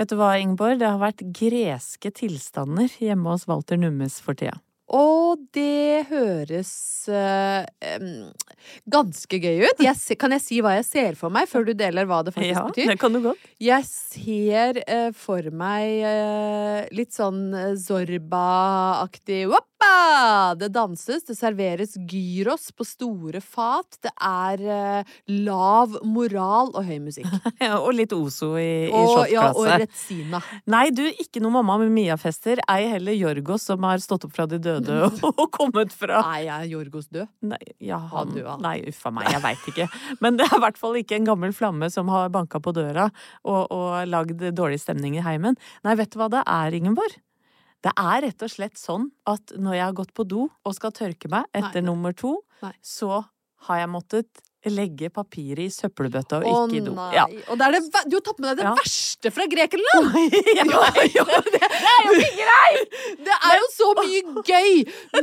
Vet du hva, Ingeborg? Det har vært greske tilstander hjemme hos Walter Nummes for tida. Og det høres em, ganske gøy ut. Jeg, kan jeg si hva jeg ser for meg, før du deler hva det faktisk Ja, betyr? det kan du godt. Jeg ser eh, for meg eh, litt sånn Zorba-aktig Woppa! Det danses, det serveres gyros på store fat. Det er lav moral og høy musikk. Ja, og litt Ozo i, i Og, ja, og. Retsina. Nei, du, ikke noe Mamma med Mia-fester. Ei heller Jorgos, som har stått opp fra de døde og kommet fra Nei, er Jorgos død? Nei, ja, han, nei uff a meg, jeg veit ikke. Men det er i hvert fall ikke en gammel flamme som har banka på døra og, og lagd dårlig stemning i heimen. Nei, vet du hva det er, Ingeborg? Det er rett og slett sånn at når jeg har gått på do og skal tørke meg etter Nei. nummer to, Nei. så har jeg måttet legge papiret i søppelbøtta og ikke i do. Ja. Og det er det, du har tatt med deg det Ja. verste fra Grekenland! Ja, ja, det, det er jo ikke greit! Det er jo så mye gøy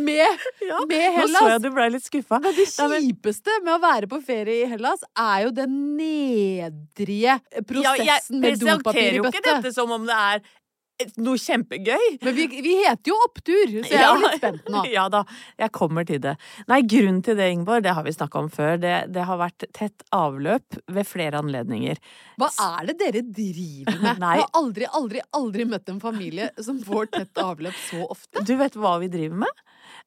med, med Hellas! Nå så jeg du ble litt skuffa. Det kjipeste med å være på ferie i Hellas, er jo den nedrige jeg prosessen med dopapir presenterer jo ikke dette som om det er noe kjempegøy. Men vi, vi heter jo Opptur, så jeg er jo litt spent nå. Ja da, jeg kommer til det. Nei, grunnen til det, Ingeborg, det har vi snakka om før. Det, det har vært tett avløp ved flere anledninger. Hva er det dere driver med? Nei. Jeg har aldri, aldri, aldri møtt en familie som får tett avløp så ofte. Du vet hva vi driver med?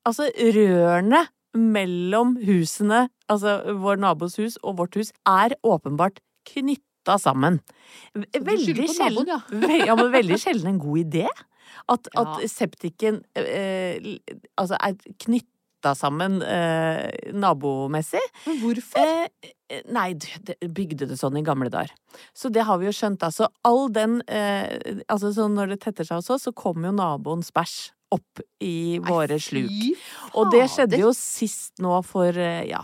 Altså, rørene mellom husene, altså vår nabos hus og vårt hus, er åpenbart knytta sammen. Veldig sjelden, ja, men veldig sjelden en god idé. At, Ja. at septiken eh, altså er knytta sammen eh, nabomessig. Men hvorfor? Eh, nei, du, det bygde det sånn i gamle dager. Så det har vi jo skjønt. Altså, all den eh, Altså, så når det tetter seg hos oss, så kommer jo naboens bæsj opp i våre sluk. Og det skjedde jo sist nå for, eh, ja,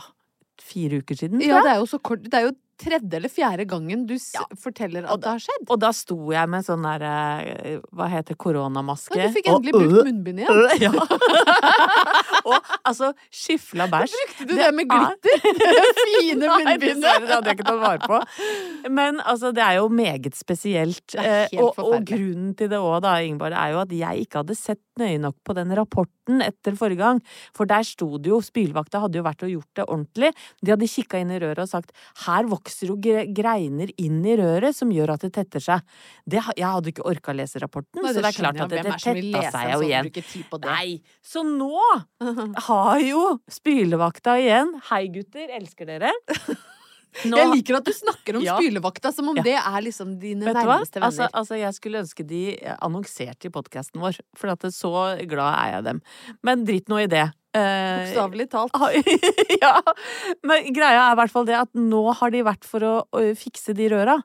fire uker siden. Ja, det er jo så kort Det er jo tredje eller fjerde gangen du s Ja. forteller at at det har skjedd. Og da sto jeg med sånn der eh, Hva heter koronamaske? Ja, du fikk og- endelig brukt munnbind igjen. Øh, ja. og altså skifla bæsj. Du det med glitter? Det fine munnbind! munnbindet. det hadde jeg ikke tatt vare på. Men altså, det er jo meget spesielt. Det er helt Eh, og, og grunnen til det òg, da, Ingeborg, er jo at jeg ikke hadde sett nøye nok på den rapporten etter forrige gang. For der sto det jo Spylvakta hadde jo vært og gjort det ordentlig. De hadde kikka inn i røret og sagt her vokser jo greiner inn i røret som gjør at det tetter seg. Det, jeg hadde ikke orka lese rapporten, Nei, så det er klart at det er det tetta seg jo sånn, igjen. Nei, så nå har jo spylevakta igjen Hei gutter, elsker dere. Nå, Jeg liker at du snakker om Ja. spylevakta som om Ja. det er liksom dine vet nærmeste venner. Altså, altså, jeg skulle ønske de annonserte i podkasten vår, for at så glad er jeg dem. Men dritt nå i det. Eh, Bokstavelig talt. ja, men greia er i hvert fall det at nå har de vært for å, å fikse de røra.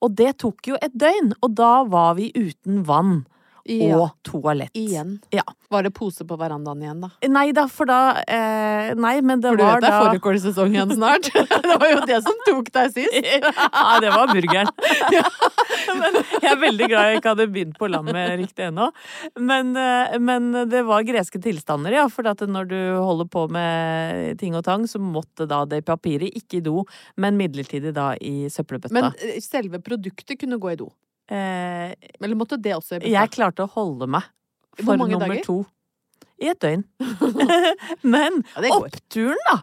Og det tok jo et døgn, og da var vi uten vann. Ja. og toalett. Igjen. Ja. Var det pose på verandaen igjen, da? Nei da, for da eh, Nei, men det For du vet det er da fårikålsesong igjen snart? det var jo det som tok deg sist. Ja, det var burgeren. men jeg er veldig glad jeg ikke hadde begynt på lammet riktig ennå. Men, eh, men det var greske tilstander, ja. For når du holder på med ting og tang, så måtte da det papiret ikke i do, men midlertidig da i søppelbøtta. Men eh, selve produktet kunne gå i do. Eh, Eller måtte det også bøtta? jeg klarte å holde meg Hvor for mange nummer dager? to. I et døgn. men Ja, oppturen, da!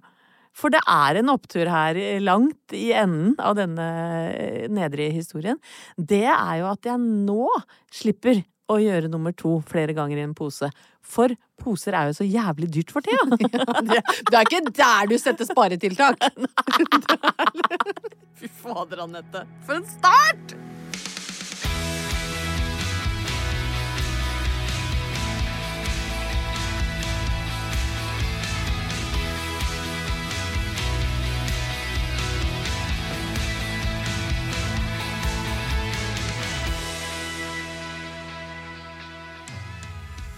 For det er en opptur her langt i enden av denne eh, nedre historien. Det er jo at jeg nå slipper å gjøre nummer to flere ganger i en pose. For poser er jo så jævlig dyrt for tida. Det det er ikke der du setter sparetiltak! Fy fader, Anette. For en start!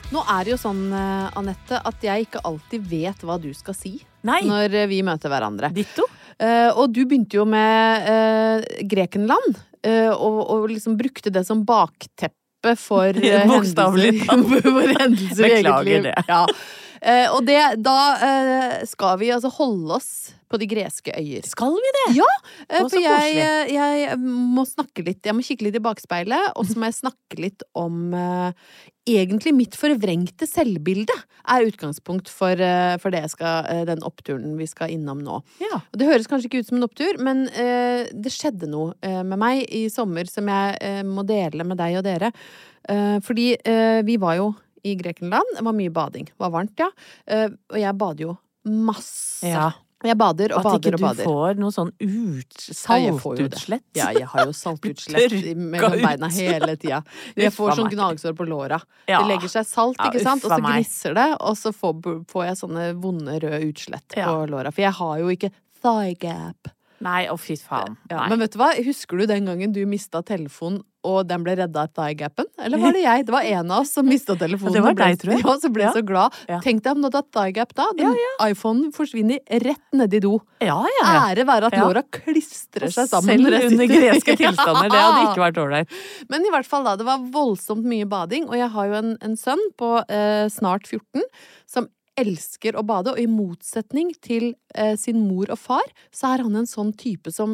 Nå er det jo sånn, eh, Anette, at jeg ikke alltid vet hva du skal si Nei, når eh, vi møter hverandre. ditto. Uh, og du begynte jo med uh, Grekenland, uh, og, og liksom brukte det som bakteppe for Bokstavelig hendelser, i eget Beklager det. Ja. Eh, og det, da eh, skal vi altså holde oss på de greske øyer. Skal vi det? Ja, eh, for jeg, jeg må snakke litt Jeg må kikke litt i bakspeilet, og så må jeg snakke litt om eh, Egentlig mitt forvrengte selvbilde er utgangspunkt for, eh, for det jeg skal, eh, den oppturen vi skal innom nå. Ja. Og det høres kanskje ikke ut som en opptur, men eh, det skjedde noe med meg i sommer som jeg må dele med deg og dere. Eh, fordi vi var jo i Grekenland. Det var mye bading. Det var varmt, ja. Eh, og jeg bader jo masse. ja. Jeg bader og bader og bader At ikke du får noe sånn ut, saltutslett. Ja, jeg har jo saltutslett mellom beina hele tida. Jeg får sånn gnagsår på låra. Det legger seg salt, ikke sant, og så gnisser det, og så får, får jeg sånne vonde røde utslett på låra. For jeg har jo ikke thigh gap. Nei, å fy faen. Men vet du hva? Husker du den gangen du mista telefonen, og den ble redda av thigh gapen? Eller var det jeg? Det var en av oss som mista telefonen. Ja, det var deg, tror jeg. Ja, så ble Ja. så glad. Ja. Tenk deg om du hadde hatt thigh gap da. Den iPhonen forsvinner rett nedi do. ja, ja, ja. Ære være at Ja. låra klistrer seg sammen. Selv under greske tilstander. Det hadde ikke vært ålreit. Men i hvert fall da, det var voldsomt mye bading, og jeg har jo en, en sønn på eh, snart 14 som elsker å bade, og i motsetning til eh, sin mor og far, så er han en sånn type som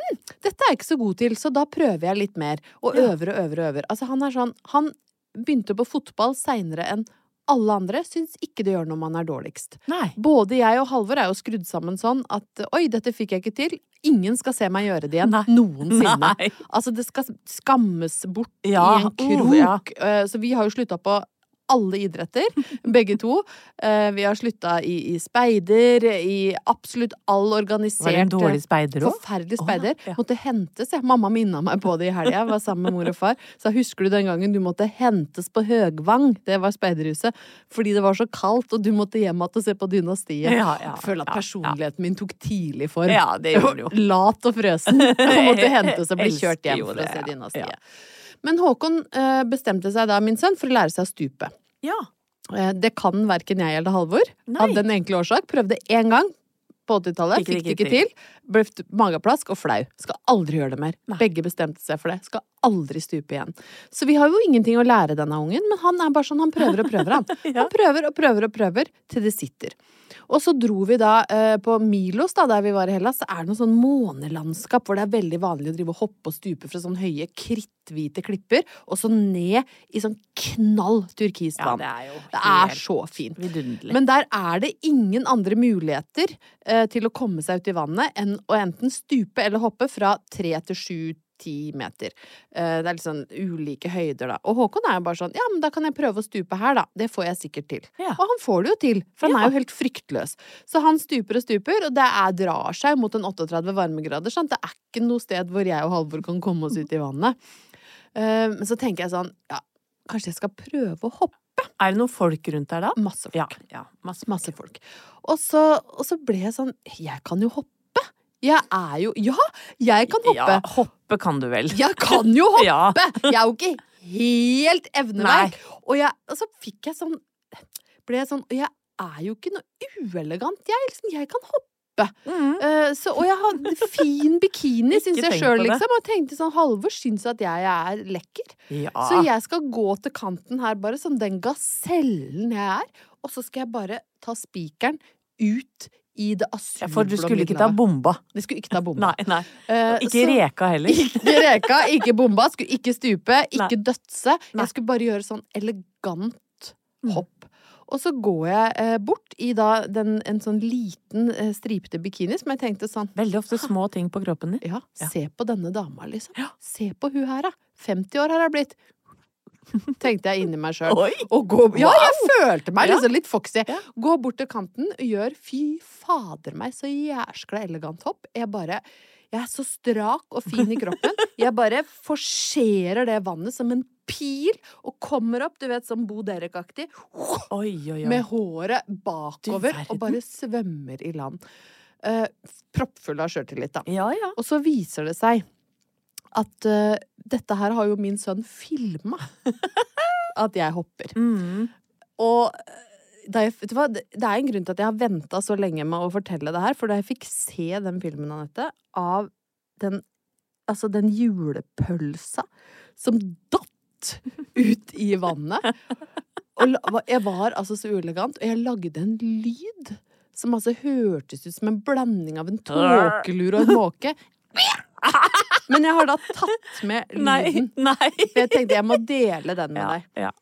hm, dette er jeg ikke så god til, så da prøver jeg litt mer, og øver og øver og øver. Altså han er sånn, han begynte på fotball seinere enn alle andre, syns ikke det gjør noe om man er dårligst. Nei. Både jeg og Halvor er jo skrudd sammen sånn at oi, dette fikk jeg ikke til. Ingen skal se meg gjøre det igjen. Nei. Noensinne. Nei. Altså, det skal skammes bort Ja, i en oh, krok. ja. Eh, Så vi har jo slutta på alle idretter, begge to. Eh, Vi har slutta i, i speider, i absolutt all organisert Var det en dårlig speider òg? Forferdelig speider. Oh, ja. Måtte hentes. Jeg. Mamma minna meg på det i helga. Jeg var sammen med mor og far. Så husker du den gangen du måtte hentes på Høgvang, det var speiderhuset, fordi det var så kaldt, og du måtte hjem igjen og se på Dynastiet. Ja, ja, jeg føler at personligheten min tok tidlig form. Ja, det gjorde jo. Lat og frøsen. Og måtte hentes og bli kjørt hjem for å se. Dynastiet. Men Håkon eh, bestemte seg da, min sønn, for å lære seg å stupe. Ja. Eh, Det kan verken jeg eller Halvor. Nei. Av den enkle årsak. Prøvde én gang på 80-tallet, Fikk det ikke ikke til. Ble mageplask og flau. Skal aldri gjøre det mer. Nei. Begge bestemte seg for det. Skal aldri stupe igjen. Så vi har jo ingenting å lære denne ungen, men han er bare sånn, han prøver og prøver, han. Han prøver og prøver og prøver til det sitter. Og så dro vi da eh, på Milos, da, der vi var i Hellas, så er det noe sånn månelandskap hvor det er veldig vanlig å drive og hoppe og stupe fra sånn høye, kritthvite klipper, og så ned i sånn knall turkisvann. ja, det er jo det er så fint. vidunderlig. Men der er det ingen andre muligheter eh, til å komme seg ut i vannet enn å enten stupe eller hoppe fra tre til sju ti meter. Eh, det er litt sånn ulike høyder, da. Og Håkon er jo bare sånn ja, men da kan jeg prøve å stupe her, da. Det får jeg sikkert til. Ja. Og han får det jo til, for han er jo helt fryktløs. Så han stuper og stuper, og det er, drar seg mot en 38 varmegrader. Sant? Det er ikke noe sted hvor jeg og Halvor kan komme oss ut i vannet. Eh, men så tenker jeg sånn, ja, kanskje jeg skal prøve å hoppe. Er det noen folk rundt der da? Masse folk. Ja. ja masse. Masse folk. Og så, og så ble jeg sånn Jeg kan jo hoppe! Jeg er jo Ja, jeg kan hoppe! Ja, hoppe kan du vel. Jeg kan jo hoppe! Ja. Jeg er jo ikke helt evneverk. Og, jeg, og så fikk jeg sånn Ble jeg sånn jeg er jo ikke noe uelegant. Jeg, liksom, jeg kan hoppe. Eh, så, og jeg hadde fin bikini, syns jeg sjøl, liksom. Og tenkte sånn Halvor syns at jeg er lekker. Ja. Så jeg skal gå til kanten her, bare som den gasellen jeg er. Og så skal jeg bare ta spikeren ut i det Ja, asylblå For du skulle ikke ta bomba. Det skulle ikke ta bomba. Nei, nei. Eh, Ikke så- reka heller. Ikke reka, ikke bomba, skulle ikke stupe, ikke dødse. Nei. Jeg skulle bare gjøre sånn elegant Mm. hopp. Og så går jeg eh, bort i da den, en sånn liten eh, stripete bikini som jeg tenkte sånn Veldig ofte små ting på kroppen din. Ja, Ja. se på denne dama, liksom. Ja. Se på hun her, da. 50 år har hun blitt. Tenkte jeg inni meg sjøl. Ja, jeg følte meg liksom litt foxy. Gå bort til kanten, gjør fy fader meg så jæskla elegant hopp. Jeg bare Jeg er så strak og fin i kroppen. Jeg bare forserer det vannet som en pil og kommer opp, du vet, som Bo Derek-aktig, med håret bakover og bare svømmer i land. Uh, proppfull av sjøltillit, da. Ja, ja. Og så viser det seg at uh, dette her har jo min sønn filma. at jeg hopper. Mm. Og eh, du hva, det det er en grunn til at jeg har venta så lenge med å fortelle det her. For da jeg fikk se den filmen, Anette, av den Altså den julepølsa som datt ut i vannet. Og jeg var altså så uelegant, og jeg lagde en lyd som altså hørtes ut som en blanding av en tåkelur og en måke. Men jeg har da tatt med lyden. nei. nei. jeg tenkte jeg må dele den med Ja, deg. ja.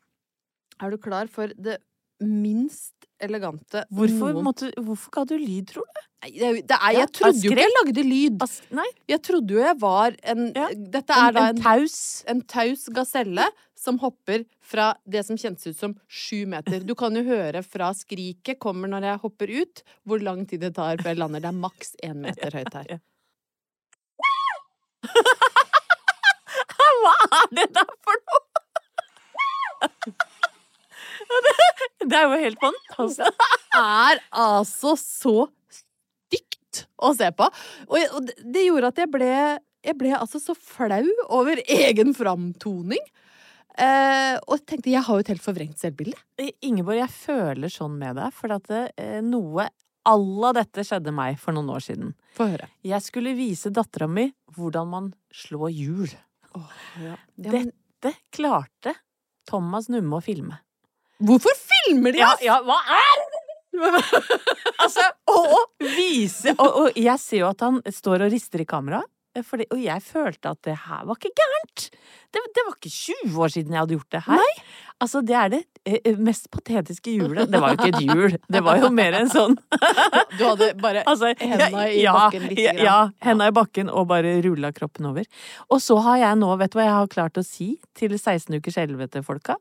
Er du klar for det minst elegante Hvorfor, noen måtte, hvorfor ga du lyd, tror du? Nei, det, det er, Jeg trodde jo ikke jeg lagde lyd. As nei, Jeg trodde jo jeg var en Ja, Dette er en, da en en, taus. en taus gaselle som hopper fra det som kjentes ut som sju meter. Du kan jo høre fra skriket kommer når jeg hopper ut, hvor lang tid det tar før jeg lander. Det er maks én meter høyt her. Hva er det der for noe?! Det er jo helt fantastisk. er altså så stygt å se på. Og, det- det gjorde at jeg ble Jeg ble altså så flau over egen framtoning. Eh, og tenkte jeg har jo et helt forvrengt selvbilde. Ingeborg, jeg føler sånn med deg, for at eh, noe à la dette skjedde meg for noen år siden. Få høre. Jeg skulle vise dattera mi hvordan man slår hjul. Ja, men, Dette klarte Thomas Numme å filme. hvorfor filmer de Ja, oss?! ja, hva er altså, og, og vise og, og jeg ser jo at han står og rister i kamera. Og jeg følte at det her var ikke gærent! Det, det var ikke 20 år siden jeg hadde gjort det her. Altså, det er det eh, mest patetiske hjulet. Det var jo ikke et hjul, det var jo mer en sånn Du hadde bare altså, Henda i ja, bakken lite ja, grann. Ja, henda i bakken og bare rulla kroppen over. Og så har jeg nå, vet du hva jeg har klart å si til 16 ukers helvete-folka?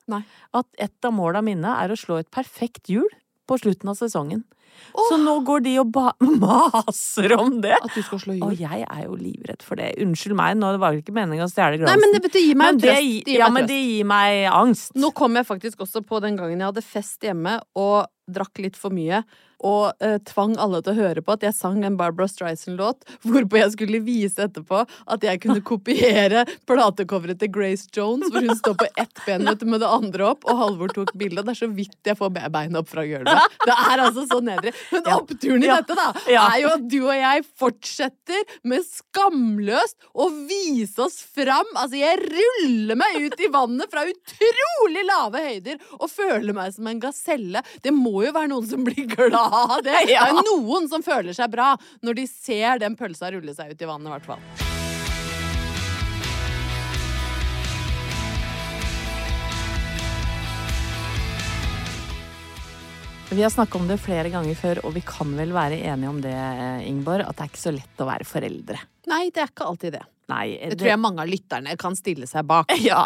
At et av måla mine er å slå et perfekt hjul på slutten av sesongen. Så nå går de og maser om det. At du skal slå Og jeg er jo livredd for det. Unnskyld meg, nå var det ikke meningen å stjele Nei, glansen. men det, gi meg Men det, trøst. gi- ja, meg men trøst. det gir meg angst. Nå kom jeg faktisk også på den gangen jeg hadde fest hjemme og drakk litt for mye. Og eh, tvang alle til å høre på at jeg sang en Barbara Streisand-låt. Hvorpå jeg skulle vise etterpå at jeg kunne kopiere platecoveret til Grace Jones, hvor hun står på ett ben med det andre opp, og Halvor tok bilde. Det er så vidt jeg får be- beina opp fra gulvet. Det er altså så nedrig. Men Ja. oppturen i Ja. dette da, Ja. er jo at du og jeg fortsetter med skamløst å vise oss fram. Altså, jeg ruller meg ut i vannet fra utrolig lave høyder og føler meg som en gaselle. Det må jo være noen som blir glad av det. Det er noen som føler seg bra når de ser den pølsa rulle seg ut i vannet, i hvert fall. Vi har snakka om det flere ganger før, og vi kan vel være enige om det, Ingeborg, at det er ikke så lett å være foreldre. Nei, det er ikke alltid det. Nei, Det tror jeg mange av lytterne kan stille seg bak. Ja,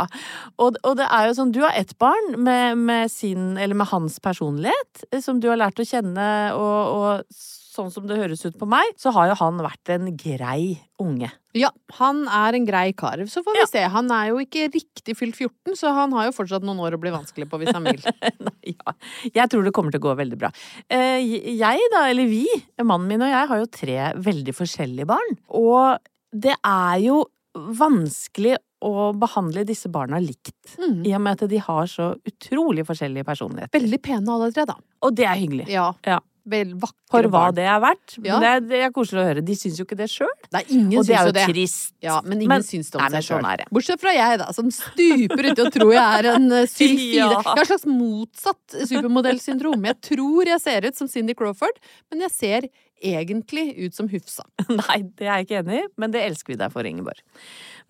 og, og det er jo sånn, du har ett barn med, med sin, eller med hans personlighet, eh, som du har lært å kjenne, og, og sånn som det høres ut på meg, så har jo han vært en grei unge. Ja, han er en grei kar. Så får vi Ja. se. Han er jo ikke riktig fylt 14, så han har jo fortsatt noen år å bli vanskelig på hvis han vil. Nei, ja. Jeg tror det kommer til å gå veldig bra. Eh, Jeg da, eller vi, mannen min og jeg, har jo tre veldig forskjellige barn. Og det er jo vanskelig å behandle disse barna likt. Mm. I og med at de har så utrolig forskjellige personligheter. Veldig pene alle tre, da. Og det er hyggelig. Ja. Ja. Vel For hva barn. det er verdt. Ja. Det, er, det er koselig å høre. De syns jo ikke det sjøl. Ingen Og det er jo det. trist. Ja, men ingen Men- syns det om Nei, seg sjøl. sånn. Bortsett fra jeg, da, som stuper uti og tror jeg er en uh, sylfide. Ja. Jeg har et slags motsatt supermodellsyndrom. Jeg tror jeg ser ut som Cindy Crawford, men jeg ser egentlig ut som Hufsa. Nei, det er jeg ikke enig i, men det elsker vi deg for, Ingeborg.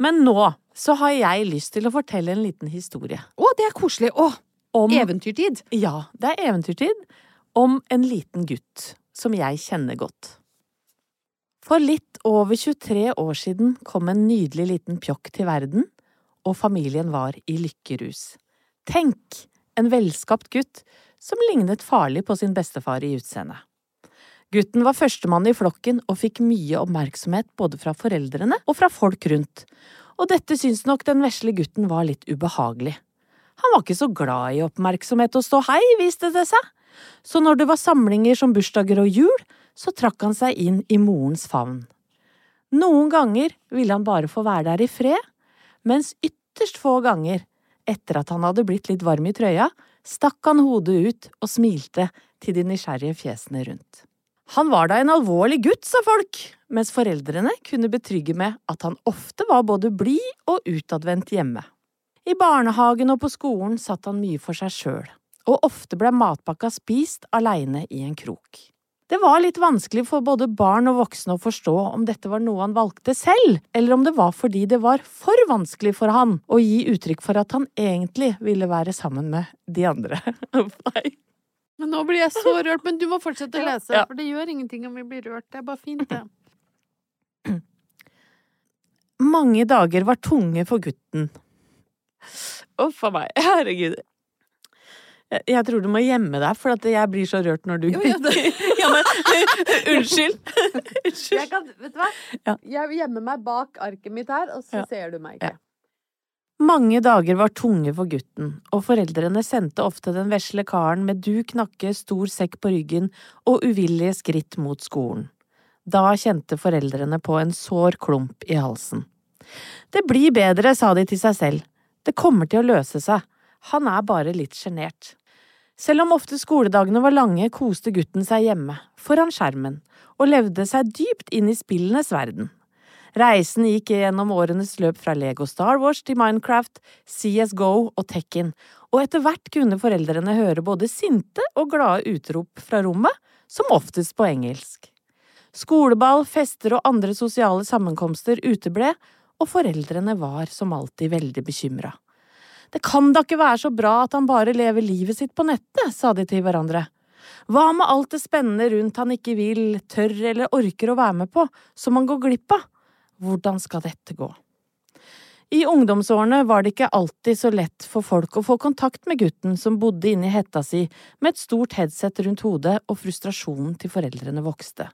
Men nå så har jeg lyst til å fortelle en liten historie. Å, det er koselig! Å, Om eventyrtid! Ja, det er eventyrtid. Om en liten gutt som jeg kjenner godt. For litt over 23 år siden kom en nydelig liten pjokk til verden, og familien var i lykkerus. Tenk, en velskapt gutt som lignet farlig på sin bestefar i utseendet. Gutten var førstemann i flokken og fikk mye oppmerksomhet både fra foreldrene og fra folk rundt, og dette syntes nok den vesle gutten var litt ubehagelig. Han var ikke så glad i oppmerksomhet og ståhei, viste det seg. Så når det var samlinger som bursdager og jul, så trakk han seg inn i morens favn. Noen ganger ville han bare få være der i fred, mens ytterst få ganger, etter at han hadde blitt litt varm i trøya, stakk han hodet ut og smilte til de nysgjerrige fjesene rundt. Han var da en alvorlig gutt, sa folk, mens foreldrene kunne betrygge med at han ofte var både blid og utadvendt hjemme. I barnehagen og på skolen satt han mye for seg sjøl, og ofte ble matpakka spist aleine i en krok. Det var litt vanskelig for både barn og voksne å forstå om dette var noe han valgte selv, eller om det var fordi det var for vanskelig for han å gi uttrykk for at han egentlig ville være sammen med de andre. Men nå blir jeg så rørt. Men du må fortsette å lese, Ja. for det gjør ingenting om vi blir rørt. Det er bare fint, det. Mange dager var tunge for gutten. Uff a meg, herregud. Jeg, jeg tror du må gjemme deg, for jeg blir så rørt når du Jo, ja, ja, men, Unnskyld. Jeg kan, vet du hva? Ja. Jeg gjemmer meg bak arket mitt her, og så Ja. ser du meg ikke. Mange dager var tunge for gutten, og foreldrene sendte ofte den vesle karen med duk nakke, stor sekk på ryggen og uvillige skritt mot skolen. Da kjente foreldrene på en sår klump i halsen. Det blir bedre, sa de til seg selv. Det kommer til å løse seg. Han er bare litt sjenert. Selv om ofte skoledagene var lange, koste gutten seg hjemme, foran skjermen, og levde seg dypt inn i spillenes verden. Reisen gikk gjennom årenes løp fra Lego Star Wars til Minecraft, CSGO og Tekken, og etter hvert kunne foreldrene høre både sinte og glade utrop fra rommet, som oftest på engelsk. Skoleball, fester og andre sosiale sammenkomster uteble, og foreldrene var som alltid veldig bekymra. Det kan da ikke være så bra at han bare lever livet sitt på nettet, sa de til hverandre. Hva med alt det spennende rundt han ikke vil, tør eller orker å være med på, som han går glipp av? Hvordan skal dette gå? I ungdomsårene var det ikke alltid så lett for folk å få kontakt med gutten som bodde inni hetta si med et stort headset rundt hodet og frustrasjonen til foreldrene vokste.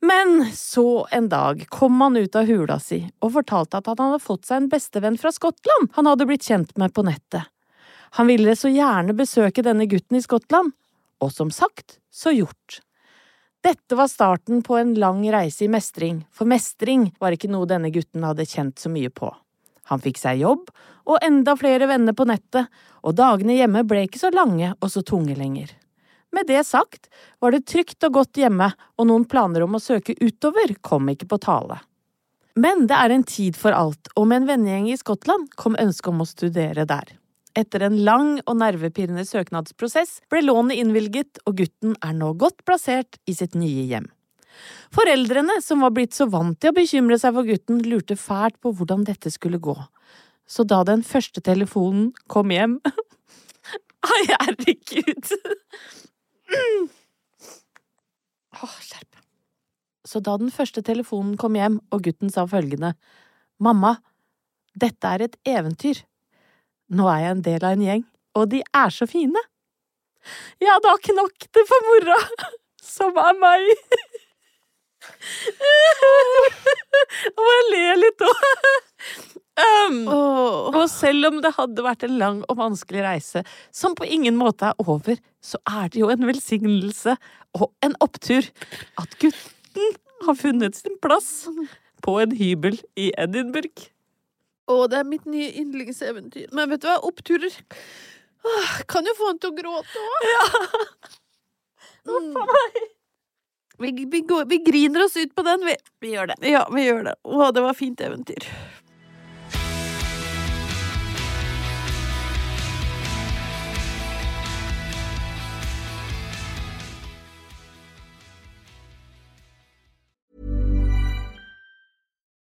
Men så en dag kom han ut av hula si og fortalte at han hadde fått seg en bestevenn fra Skottland han hadde blitt kjent med på nettet. Han ville så gjerne besøke denne gutten i Skottland, og som sagt, så gjort. Dette var starten på en lang reise i mestring, for mestring var ikke noe denne gutten hadde kjent så mye på. Han fikk seg jobb og enda flere venner på nettet, og dagene hjemme ble ikke så lange og så tunge lenger. Med det sagt var det trygt og godt hjemme, og noen planer om å søke utover kom ikke på tale. Men det er en tid for alt, og med en vennegjeng i Skottland kom ønsket om å studere der. Etter en lang og nervepirrende søknadsprosess ble lånet innvilget, og gutten er nå godt plassert i sitt nye hjem. Foreldrene, som var blitt så vant til å bekymre seg for gutten, lurte fælt på hvordan dette skulle gå. Så da den første telefonen kom hjem herregud! Åh, skjerp. Så da den første telefonen kom hjem, og gutten sa følgende, Mamma, dette er et eventyr. Nå er jeg en del av en gjeng, og de er så fine. Ja, da knakk det for mora, som er meg. Og jeg ler litt òg. Um, og selv om det hadde vært en lang og vanskelig reise, som på ingen måte er over, så er det jo en velsignelse og en opptur at gutten har funnet sin plass på en hybel i Edinburgh. Å, det er mitt nye yndlingseventyr. Men vet du hva, oppturer oh, kan jo få han til å gråte òg. Mm. Vi, vi, går, vi griner oss ut på den, vi. Vi gjør det. Ja, vi gjør det. Å, det var fint eventyr.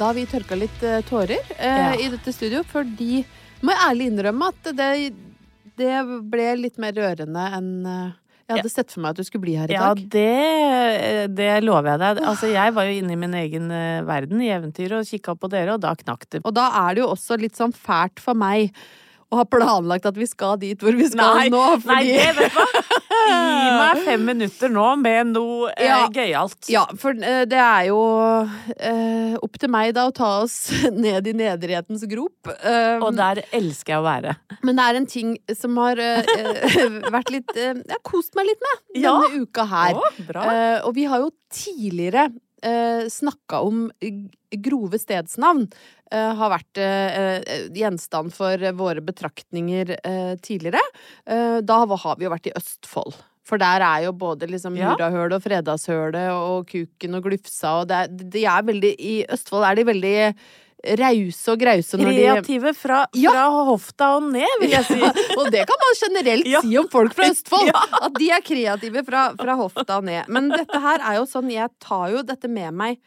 Da har vi tørka litt eh, tårer eh, Ja. i dette studio, fordi må jeg ærlig innrømme at det, det ble litt mer rørende enn eh, jeg hadde sett for meg at du skulle bli her i Ja, dag. det, det lover jeg deg. Altså, jeg var jo inne i min egen eh, verden i eventyret og kikka på dere, og da knakk det. Og da er det jo også litt sånn fælt for meg å ha planlagt at vi skal dit hvor vi skal nå. nei, Fordi, det vet du hva! Gi meg fem minutter nå med noe eh, Ja. gøyalt. ja, for eh, det er jo eh, opp til meg da å ta oss ned i nederhetens grop. Um, Og der elsker jeg å være. Men det er en ting som har eh, eh, vært litt eh, Jeg har kost meg litt med Ja. denne uka her. Å. Eh, og vi har jo tidligere uh, snakka om grove stedsnavn. eh, har vært eh, eh, gjenstand for våre betraktninger eh, tidligere. Eh, da har vi jo vært i Østfold. For der er jo både liksom Ja. Og Fredagshølet og Kuken og Glufsa og det de er veldig I Østfold er de veldig rause og grause når de Kreative fra, Ja. fra hofta og ned, vil jeg si. og det kan man generelt Ja. si om folk fra Østfold. Ja. At de er kreative fra, fra hofta og ned. Men dette her er jo sånn, jeg tar jo dette med meg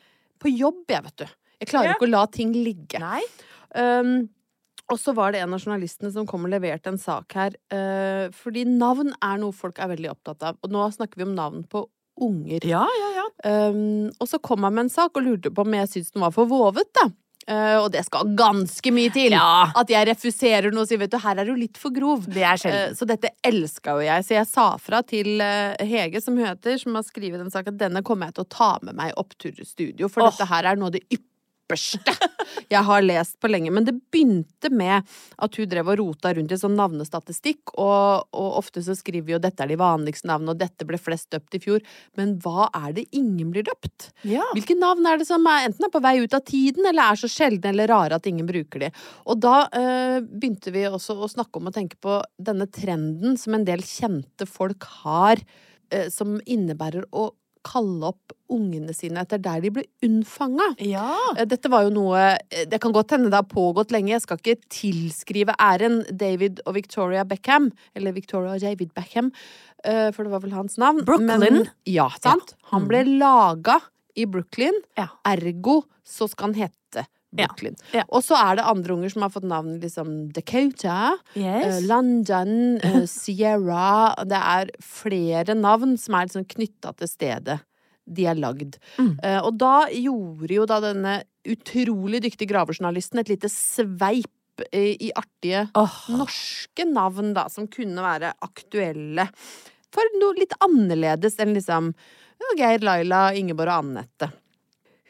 på jobb, jeg, vet du. Jeg klarer Ja. ikke å la ting ligge. Nei. Um, og så var det en av journalistene som kom og leverte en sak her. Uh, fordi navn er noe folk er veldig opptatt av. Og nå snakker vi om navn på unger. Ja, ja, ja. Um, og så kom han med en sak og lurte på om jeg syntes den var for vovet, da. Eh, og det skal ganske mye til Ja. at jeg refuserer noe og sier vet du, her er du litt for grov. Det Eh. Så dette elska jo jeg, så jeg sa fra til uh, Hege, som heter, som har skrevet den saken, at denne kommer jeg til å ta med meg i oppturstudio, studio, for oh. dette her er noe av det ypperste jeg har lest på lenge. Men det begynte med at hun drev og rota rundt i sånn navnestatistikk, og, og ofte så skriver vi jo 'dette er de vanligste navnene', og 'dette ble flest døpt i fjor', men hva er det ingen blir døpt? Ja. Hvilke navn er det som er enten er på vei ut av tiden, eller er så sjeldne eller rare at ingen bruker de? Og da øh, begynte vi også å snakke om å tenke på denne trenden som en del kjente folk har, eh, som innebærer å kalle opp ungene sine etter der de ble unnfanga. ja. Eh, Dette var jo noe eh, Det kan godt hende det har pågått lenge. Jeg skal ikke tilskrive æren David og Victoria Beckham, eller Victoria og David Beckham, eh, for det var vel hans navn. Brooklyn? Men, ja, sant? Han ble laga i Brooklyn, ergo så skal han hete Brooklyn. Ja. Og så er det andre unger som har fått navn liksom Dakota, Yes. eh, London, eh, Sierra Det er flere navn som er liksom knytta til stedet de er lagd. Mm. Eh, og da gjorde jo da denne utrolig dyktige gravejournalisten et lite sveip i, artige artige norske navn, da, som kunne være aktuelle for noe litt annerledes enn liksom Geir, Laila, Ingeborg og Anette.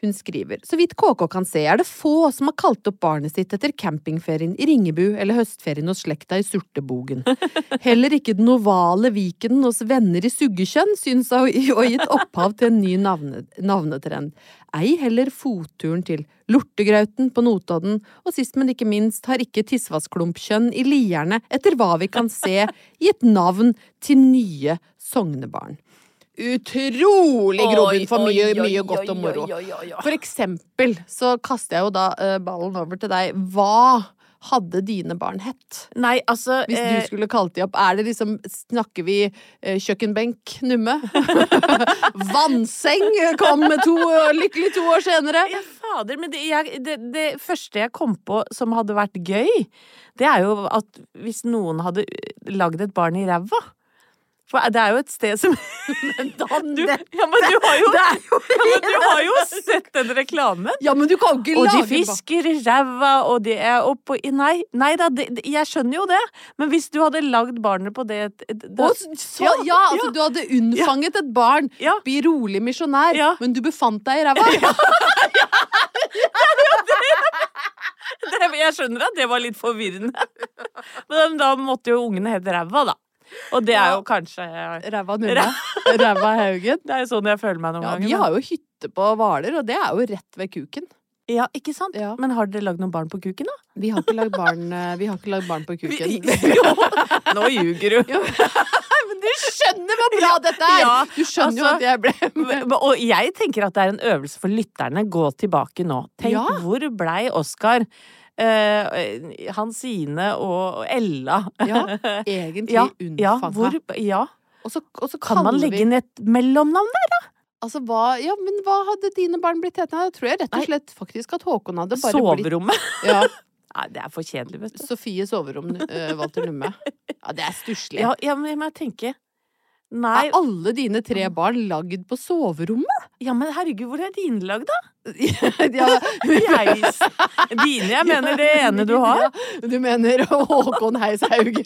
Hun skriver Så vidt KK kan se, er det få som har kalt opp barnet sitt etter campingferien i Ringebu eller høstferien hos slekta i Surtebogen. Heller ikke den ovale Viken hos venner i suggekjønn syns å ha gitt opphav til en ny navne, navnetrend. Ei heller fotturen til Lortegrauten på Notodden, og sist, men ikke minst har ikke Tissvassklumpkjønn i Lierne, etter hva vi kan se, gitt navn til nye sognebarn. Utrolig grobunn for mye, Oi, oi, mye godt og moro. oi. For eksempel så kaster jeg jo da eh, ballen over til deg. Hva hadde dine barn hett? Nei, altså Hvis eh, du skulle kalt de opp, er det liksom Snakker vi eh, kjøkkenbenk Numme? Vannseng kom med to, lykkelig to år senere. Ja, fader, men det, jeg, det, det første jeg kom på som hadde vært gøy, det er jo at hvis noen hadde lagd et barn i ræva For det er jo et sted som du, ja, men du har jo, ja, men du har jo sett den reklamen! Ja, men du kan ikke ikke Og de fisker i ræva, og de er oppå Nei, nei da, det, det- jeg skjønner jo det, men hvis du hadde lagd barnet på det da, Og så, ja, altså du hadde unnfanget et barn, Ja. bli rolig misjonær, Ja. men du befant deg i ræva. Ja, det, Jeg skjønner at det var litt forvirrende. Men da måtte jo ungene hete Ræva, da. Og det er jo kanskje Ræva Numme. Ræva Haugen. Det er jo sånn jeg føler meg noen Ja, ganger. vi har jo hytte på Hvaler, og det er jo rett ved kuken. Ja, ikke sant? Ja. Men har dere lagd noen barn på kuken, da? Vi har ikke lagd barn, eh, vi har ikke lagd barn på kuken. Jo, nå ljuger du. Men du skjønner hvor bra dette er! Ja, Du skjønner jo altså, at jeg ble Og jeg tenker at det er en øvelse for lytterne. Gå tilbake nå. Tenk Ja. hvor blei Oskar, Uh, Hansine og Ella? Ja, egentlig ja, ja, unnfanga. ja. Og så, og så Kan man legge vi- inn et mellomnavn der? Altså, hva, ja, men hva hadde dine barn blitt hetende? Jeg tror jeg rett og slett faktisk at Håkon hadde bare blitt Soverommet? ja, Nei, det er for kjedelig, vet du. Sofie soverom, uh, Walter Numme. Ja, det er stusslig. Ja, ja, men jeg må tenke Nei, Er alle dine tre barn lagd på soverommet? ja, men herregud, hvor er dine lagd, da? Ja, Heis. Dine, jeg mener det ene du har. Ja, du mener Håkon Heis Haugen?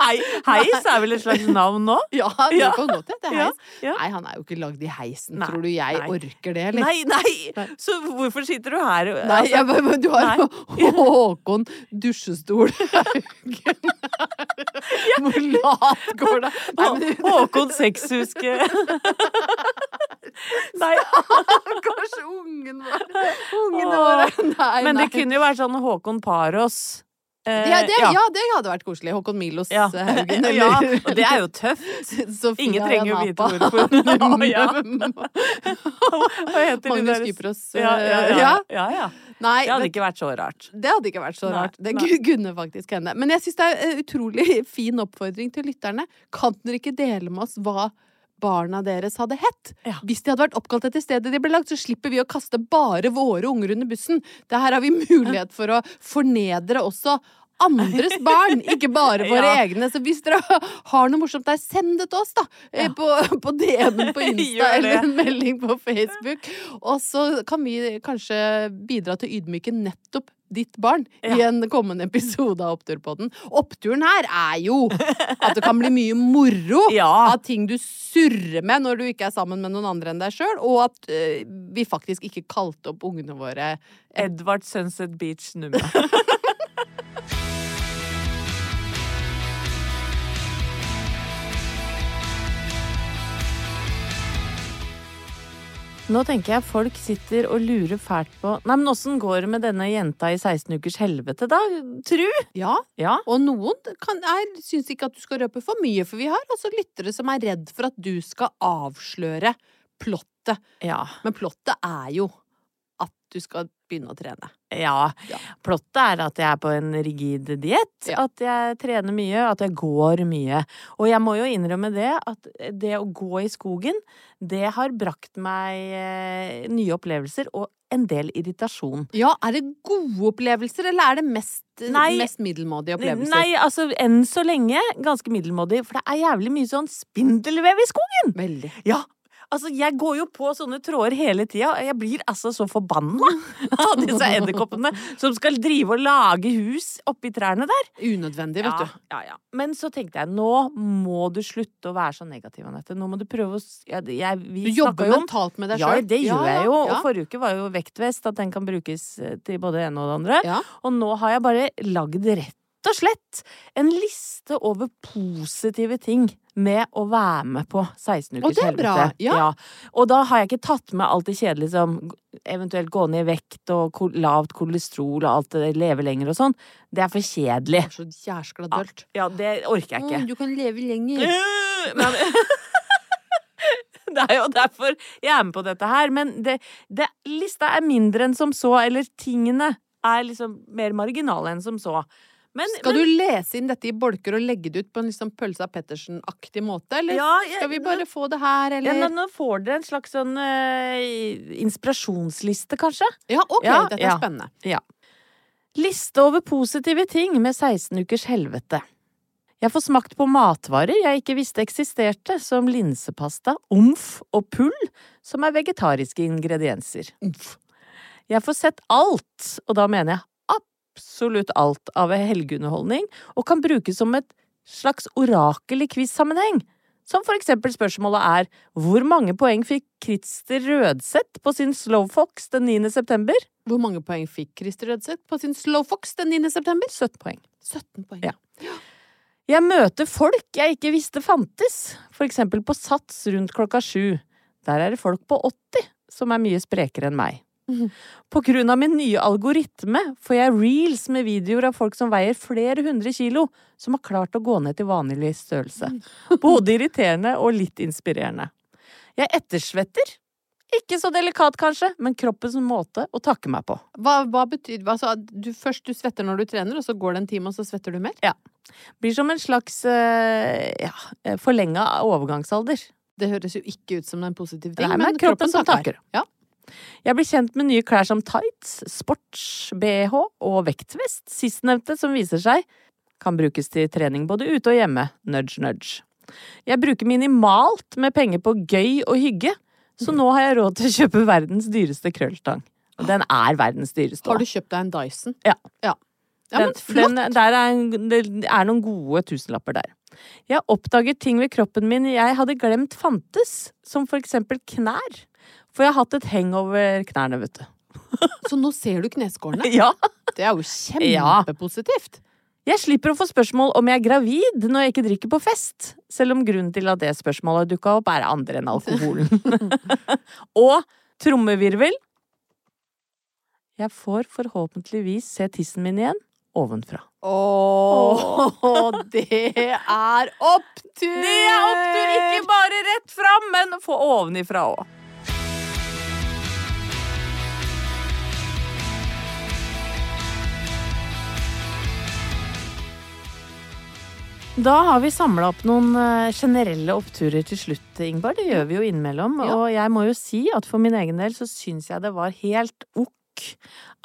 Hei, heis er vel et slags navn nå? Ja, det Ja. kan godt hete Heis. ja. Nei, han er jo ikke lagd i heisen. Nei, Tror du jeg nei. orker det, eller? Nei, nei! Så hvorfor sitter du her? Altså, Nei, jeg, men du har nei. Håkon dusjestol Haugen. Hvor lat går det? Nei, men Håkon Sexhuske Nei, Kanskje ungen vår. Ungene våre. Nei, men det nei. kunne jo vært sånn Håkon Paros. Eh, ja, det, ja. det hadde vært koselig. Håkon Milos Ja. Haugen. ja, og det er jo tøft. Sofia Ingen trenger jo vite hvorfor. Hva heter Magnus Kypros. Ja, ja, ja. ja. ja, ja. Nei, Det hadde men- ikke vært så rart. Det hadde ikke vært så Nei, rart. Det nei. gu- kunne faktisk hende. Men jeg syns det er en utrolig fin oppfordring til lytterne. Kan dere ikke dele med oss hva barna deres hadde hett? Ja. Hvis de hadde vært oppkalt etter stedet de ble lagt, så slipper vi å kaste bare våre unger under bussen. Det her har vi mulighet for å fornedre også andres barn, ikke bare våre Ja. egne. Så hvis dere har noe morsomt der, send det til oss, da. eh, Ja. På, på DM-en på Insta eller en melding på Facebook. Og så kan vi kanskje bidra til å ydmyke nettopp ditt barn i en kommende episode av Oppturpodden. Oppturen her er jo at det kan bli mye moro Ja. av ting du surrer med når du ikke er sammen med noen andre enn deg sjøl, og at uh, vi faktisk ikke kalte opp ungene våre Edvard Sunset Beach nummer. Nå tenker jeg folk sitter og lurer fælt på Nei, men åssen går det med denne jenta i 16 ukers helvete, da? Tru? Ja, Ja. og noen kan, er, syns ikke at du skal røpe for mye, for vi har altså lyttere som er redd for at du skal avsløre plottet. Ja. Men plottet er jo at du skal begynne å trene. Ja. Ja. Plottet er at jeg er på en rigid diett, Ja. at jeg trener mye, at jeg går mye. Og jeg må jo innrømme det, at det å gå i skogen, det har brakt meg eh, nye opplevelser og en del irritasjon. Ja, er det gode opplevelser, eller er det mest, Nei. mest middelmådige opplevelser? Nei, altså enn så lenge ganske middelmådig, for det er jævlig mye sånn spindelvev i skogen! Veldig. Ja, Altså, jeg går jo på sånne tråder hele tida, og jeg blir altså så forbanna av disse edderkoppene som skal drive og lage hus oppi trærne der. Unødvendig, vet Ja, du. ja, ja. Men så tenkte jeg, nå må du slutte å være så negativ, Anette. Nå må du prøve å jeg, jeg, vi Du jobber jo mentalt med deg Ja, det gjør jeg jo. Og forrige uke var jo vektvest, at den kan brukes eh, til både det ene og det andre. Og nå har jeg bare lagd rett og slett en liste over positive ting med å være med på 16 Og ukers det er bra, helvete. ja. Og da har jeg ikke tatt med alt det kjedelige som eventuelt gå ned i vekt og lavt kolesterol og alt det leve lenger og sånn. Det er for kjedelig. Det er så jæskla dølt. Ja, det orker jeg ikke. Mm, du kan leve lenger. Men, det er jo derfor jeg er med på dette her. Men det, det, lista er mindre enn som så, eller tingene er liksom mer marginale enn som så. Men, Skal men, du lese inn dette i bolker og legge det ut på en liksom Pølsa Pettersen-aktig måte, eller Ja, jeg- skal vi bare få det her, eller? nå, nå får dere en slags sånn uh, inspirasjonsliste, kanskje. Ja, ok, Ja, dette er ja. spennende. Ja. Liste over positive ting med 16 ukers helvete. Jeg får smakt på matvarer jeg ikke visste eksisterte, som linsepasta, omf og pull, som er vegetariske ingredienser. Jeg får sett alt, og da mener jeg absolutt alt av helgeunderholdning, og kan brukes som et slags orakel i quiz-sammenheng. Som for eksempel spørsmålet er hvor mange poeng fikk Christer Rødseth på sin Slowfox den 9. september? Hvor mange poeng fikk Christer Rødseth på sin Slowfox den 9. september? 17 poeng. 17 poeng. Ja. Jeg møter folk jeg ikke visste fantes, for eksempel på Sats rundt klokka sju. Der er det folk på 80 som er mye sprekere enn meg. På grunn av min nye algoritme får jeg reels med videoer av folk som veier flere hundre kilo, som har klart å gå ned til vanlig størrelse. Både irriterende og litt inspirerende. Jeg ettersvetter. Ikke så delikat, kanskje, men kroppens måte å takke meg på. Hva, hva betyr altså, du, Først du svetter når du trener, og så går det en time, og så svetter du mer? Ja. Blir som en slags eh, ja, forlenga overgangsalder. Det høres jo ikke ut som en positiv ting, Nei, men kroppen som takker. Ja. Jeg blir kjent med nye klær som tights, sports-BH og vektvest. Sistnevnte, som viser seg, kan brukes til trening både ute og hjemme. Nudge, nudge. Jeg bruker minimalt med penger på gøy og hygge, så nå har jeg råd til å kjøpe verdens dyreste krøllstang. Og den er verdens dyreste. Har du kjøpt deg en Dyson? Ja. Ja, ja men Den- flott! Den, der er, det er noen gode tusenlapper der. Jeg oppdaget ting ved kroppen min jeg hadde glemt fantes, som for eksempel knær. For jeg har hatt et heng over knærne, vet du. Så nå ser du kneskårene? Ja. Det er jo Ja. kjempepositivt. Jeg slipper å få spørsmål om jeg er gravid når jeg ikke drikker på fest, selv om grunnen til at det spørsmålet dukka opp, er andre enn alkoholen. Og trommevirvel. Jeg får forhåpentligvis se tissen min igjen ovenfra. Åh, det er opptur! Det er opptur, ikke bare rett fram, men få ovenifra òg. Da har vi samla opp noen eh, generelle oppturer til slutt, Ingvar. Det gjør vi jo innimellom. Ja. Og jeg må jo si at for min egen del så syns jeg det var helt ok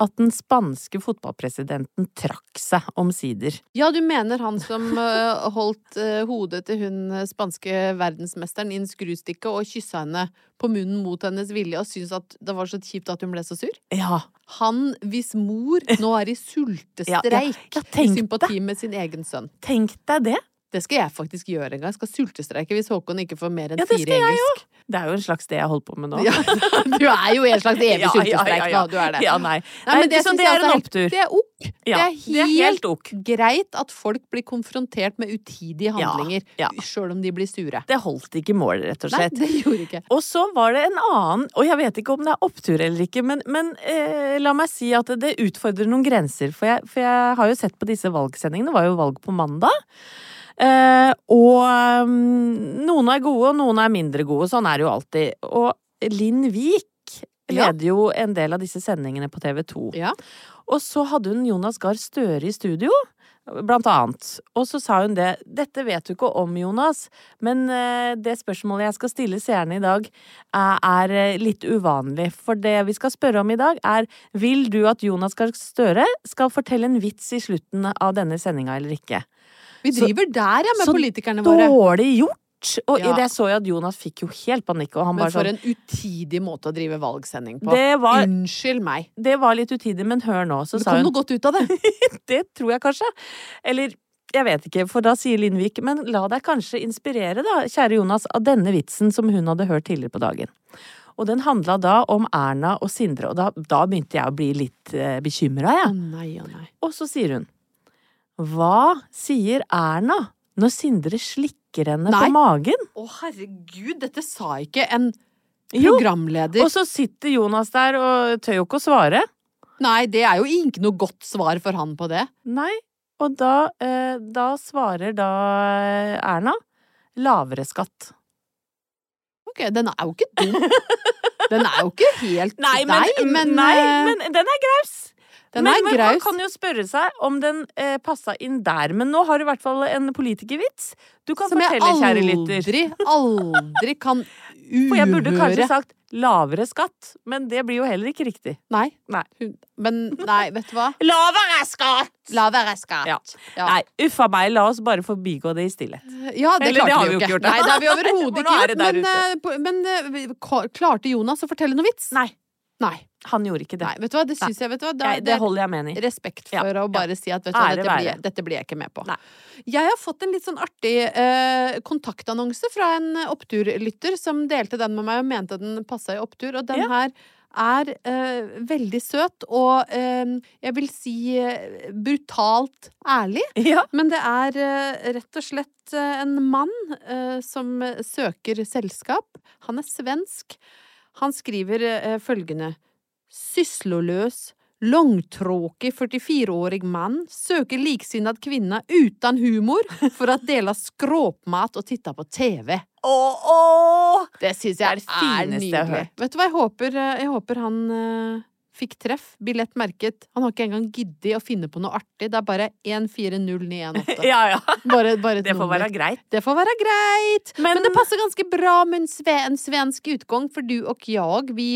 at den spanske fotballpresidenten trakk seg omsider. Ja, du mener han som eh, holdt eh, hodet til hun eh, spanske verdensmesteren i en skrustikke og kyssa henne på munnen mot hennes vilje og syntes at det var så kjipt at hun ble så sur? Ja. Han hvis mor nå er i sultestreik Ja, ja, ja, i sympati med sin egen sønn. Tenk deg det! Det skal jeg faktisk gjøre en gang. Jeg skal sultestreike hvis Håkon ikke får mer enn Ja, fire i engelsk. Det er jo en slags det jeg holder på med nå. Ja, du er jo en slags evig Ja, sultestreik nå. Du er det. Ja, nei. Nei, Nei, men det så det er en helt- opptur. Det er ok. Ja, det, er det er helt ok. greit at folk blir konfrontert med utidige handlinger, ja. sjøl om de blir sure. Det holdt ikke mål, rett og Nei, slett. det gjorde ikke. Og så var det en annen, og jeg vet ikke om det er opptur eller ikke, men, men eh, la meg si at det utfordrer noen grenser. For jeg, for jeg har jo sett på disse valgsendingene, det var jo valg på mandag. Eh, og mm, noen er gode, og noen er mindre gode. Sånn er det jo alltid. Og Linn Vik Ja. jo en del av disse sendingene på TV 2. Ja. Og så hadde hun Jonas Gahr Støre i studio, blant annet. Og så sa hun det. Dette vet du ikke om, Jonas, men eh, det spørsmålet jeg skal stille seerne i dag, er, er eh, litt uvanlig. For det vi skal spørre om i dag, er vil du at Jonas Gahr Støre skal fortelle en vits i slutten av denne sendinga eller ikke? Vi driver der, ja, med så politikerne våre. Så Dårlig gjort! Og Ja. det så jeg at Jonas fikk jo helt panikk. Og han Men bare for sånn en utidig måte å drive valgsending på. Det var- Unnskyld meg. Det var litt utidig, men hør nå. Så Det sa kom hun noe godt ut av det. Det tror jeg kanskje. Eller jeg vet ikke, for da sier Lindvik Men la deg kanskje inspirere, da, kjære Jonas, av denne vitsen som hun hadde hørt tidligere på dagen. Og den handla da om Erna og Sindre, og da, da begynte jeg å bli litt eh, bekymra, jeg. nei, oh, nei. Og så sier hun Hva sier Erna når Sindre slikker henne Nei. på magen? Å herregud, dette sa ikke en programleder. Jo. Og så sitter Jonas der og tør jo ikke å svare. Nei, det er jo ikke noe godt svar for han på det. Nei, og da, eh, da svarer da eh, Erna lavere skatt. Ok, den er jo ikke dum. Den er jo ikke helt Nei, men, deg, men, nei, eh, men den er graus! Den men, er men man kan jo spørre seg om den eh, passa inn der. Men nå har du i hvert fall en politikervits. Du kan Som jeg aldri, kjære lytter. aldri, aldri kan uhøre. For jeg burde kanskje sagt lavere skatt, men det blir jo heller ikke riktig. Nei. Nei. Men nei, vet du hva? Lavere skatt! Lavere skatt. Ja. Ja. Nei, uffa meg, la oss bare forbigå det i stillhet. Ja, det Eller, klarte det har vi jo ikke. gjort. Nei, det har vi overhodet ikke gjort. Men, eh, men eh, klarte Jonas å fortelle noe vits? Nei, Nei. han gjorde ikke det. Nei, vet du hva, det syns jeg, vet du hva. Da- Jeg, det holder jeg med i. respekt Ja, for å ja. bare si at vet du, hva, dette, blir, dette blir jeg ikke med på. Nei. Jeg har fått en litt sånn artig eh, kontaktannonse fra en oppturlytter som delte den med meg og mente den passa i opptur, og den Ja. her er eh, veldig søt og eh, jeg vil si eh, brutalt ærlig. Ja. Men det er eh, rett og slett eh, en mann som søker selskap. Han er svensk. Han skriver eh, følgende Sysloløs, langtråkig 44-årig mann søker liksinnet kvinne uten humor for å dele skråpmat og titte på TV. Åh, åh! Det syns jeg er det fineste jeg har hørt. Vet du hva, jeg håper, eh, jeg håper han eh, fikk treff. Billett merket. Han har ikke engang giddet å finne på noe artig. Det er bare 140918. Ja, ja. Bare, bare et Det får nummer. være greit. Det får være greit. Men, Men- det passer ganske bra med en, sve, en svensk utgang, for du og jeg, vi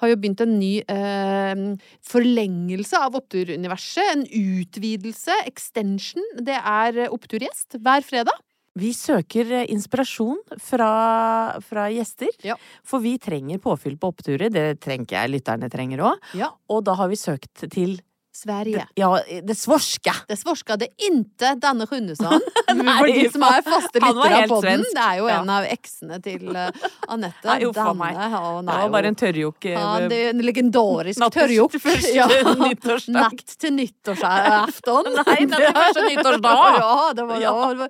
har jo begynt en ny eh, forlengelse av Oppturuniverset. En utvidelse, extension. Det er oppturgjest hver fredag. Vi søker eh, inspirasjon fra, fra gjester, Ja. for vi trenger påfyll på oppturer. Det trenger jeg, lytterne trenger òg. Ja. Og da har vi søkt til Sverige. ja, det svorske. Det svorske. Det er inte Danne Sjunnesson. Nei, For de som er faste var lyttere av poden. Det er jo Ja. en av eksene til uh, Anette. Nei, uff a meg. Danne. å, Det var bare en tørrjokk. eh, Ja, det er en legendarisk tørrjokk. nyttårsdag. Natt til nyttårsafton. Nei, natt til første nyttårsdag. Ja, det var, Ja. ja. det var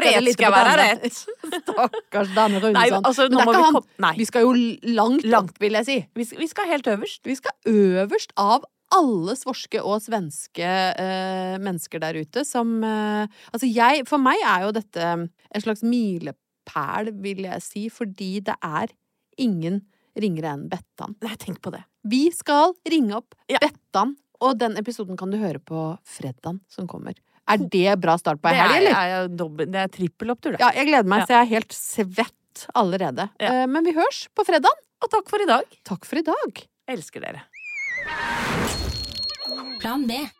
Rett litt skal være rett. Stakkars Danne Runesson. Altså, det vi kom- Nei. Vi skal jo langt, Langt. vil jeg si. Vi skal, vi skal helt øverst. Vi skal øverst av alle svorske og svenske eh, mennesker der ute som eh, Altså, jeg For meg er jo dette en slags milepæl, vil jeg si, fordi det er ingen ringere enn Bettan. Nei, tenk på det. Vi skal ringe opp Ja. Bettan, og den episoden kan du høre på fredagen som kommer. Er det bra start på ei helg, er, eller? er, jo dobbel- det er trippelopptur, det. Ja, jeg gleder meg, Ja. så jeg er helt svett allerede. Ja. Eh, Men vi hørs på fredagen. Og takk for i dag. Takk for i dag. Jeg elsker dere. Plan B.